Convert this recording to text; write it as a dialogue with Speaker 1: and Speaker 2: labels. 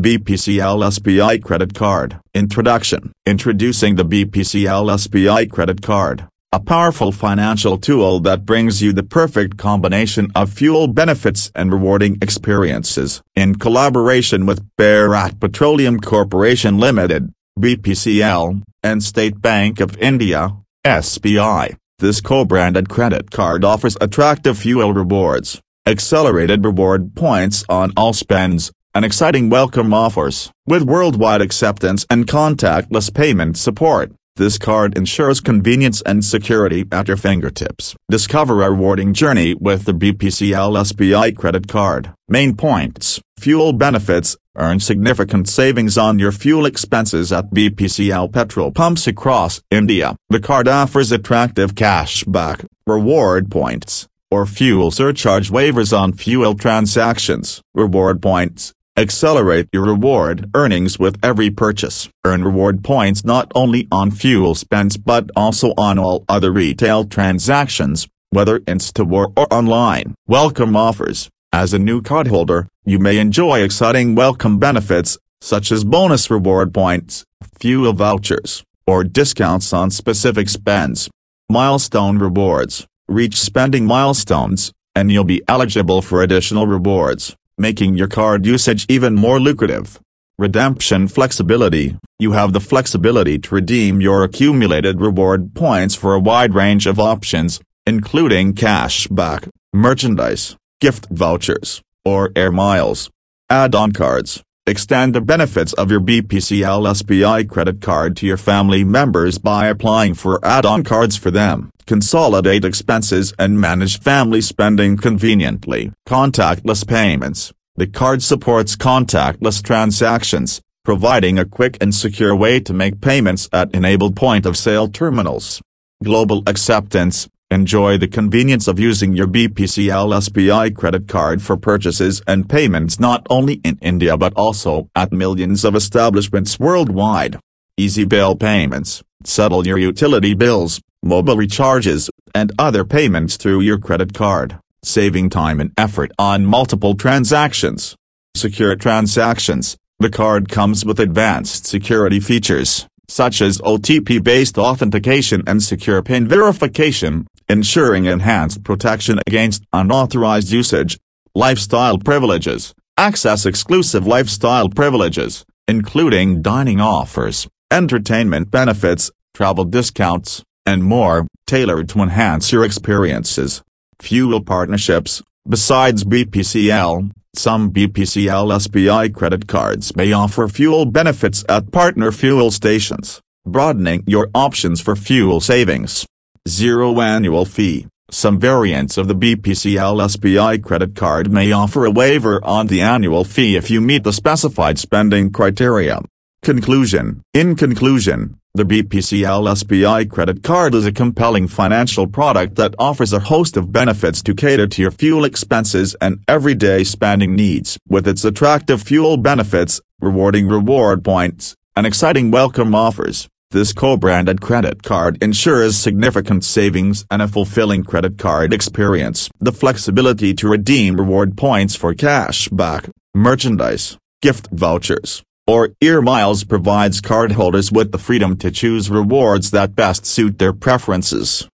Speaker 1: BPCL SBI Credit Card. Introduction. Introducing the BPCL SBI Credit Card, a powerful financial tool that brings you the perfect combination of fuel benefits and rewarding experiences. In collaboration with Bharat Petroleum Corporation Limited, BPCL, and State Bank of India, SBI, this co-branded credit card offers attractive fuel rewards, accelerated reward points on all spends, and exciting welcome offers. With worldwide acceptance and contactless payment support, this card ensures convenience and security at your fingertips. Discover a rewarding journey with the BPCL SBI credit card. Main points. Fuel benefits. Earn significant savings on your fuel expenses at BPCL petrol pumps across India. The card offers attractive cashback, reward points, or fuel surcharge waivers on fuel transactions. Reward points Accelerate your reward earnings with every purchase. Earn reward points not only on fuel spends but also on all other retail transactions, whether in-store or online. Welcome offers. As a new cardholder, you may enjoy exciting welcome benefits, such as bonus reward points, fuel vouchers, or discounts on specific spends. Milestone rewards. Reach spending milestones, and you'll be eligible for additional rewards making your card usage even more lucrative. Redemption flexibility You have the flexibility to redeem your accumulated reward points for a wide range of options, including cashback, merchandise, gift vouchers, or air miles. Add-on cards Extend the benefits of your BPCL SBI credit card to your family members by applying for add-on cards for them. Consolidate expenses and manage family spending conveniently. Contactless payments. The card supports contactless transactions, providing a quick and secure way to make payments at enabled point-of-sale terminals. Global acceptance. Enjoy the convenience of using your BPCL SBI credit card for purchases and payments not only in India but also at millions of establishments worldwide. Easy bill payments. Settle your utility bills, mobile recharges, and other payments through your credit card, saving time and effort on multiple transactions. Secure transactions. The card comes with advanced security features, such as OTP-based authentication and secure PIN verification, ensuring enhanced protection against unauthorized usage. Lifestyle privileges. Access exclusive lifestyle privileges, including dining offers, entertainment benefits, travel discounts, and more, tailored to enhance your experiences. Fuel partnerships Besides BPCL, some BPCL SBI credit cards may offer fuel benefits at partner fuel stations, broadening your options for fuel savings. Zero annual fee. Some variants of the BPCL SBI credit card may offer a waiver on the annual fee if you meet the specified spending criteria. Conclusion In conclusion, the BPCL SBI credit card is a compelling financial product that offers a host of benefits to cater to your fuel expenses and everyday spending needs. With its attractive fuel benefits, rewarding reward points, and exciting welcome offers, this co-branded credit card ensures significant savings and a fulfilling credit card experience. The flexibility to redeem reward points for cash back, merchandise, gift vouchers, or Air Miles provides cardholders with the freedom to choose rewards that best suit their preferences.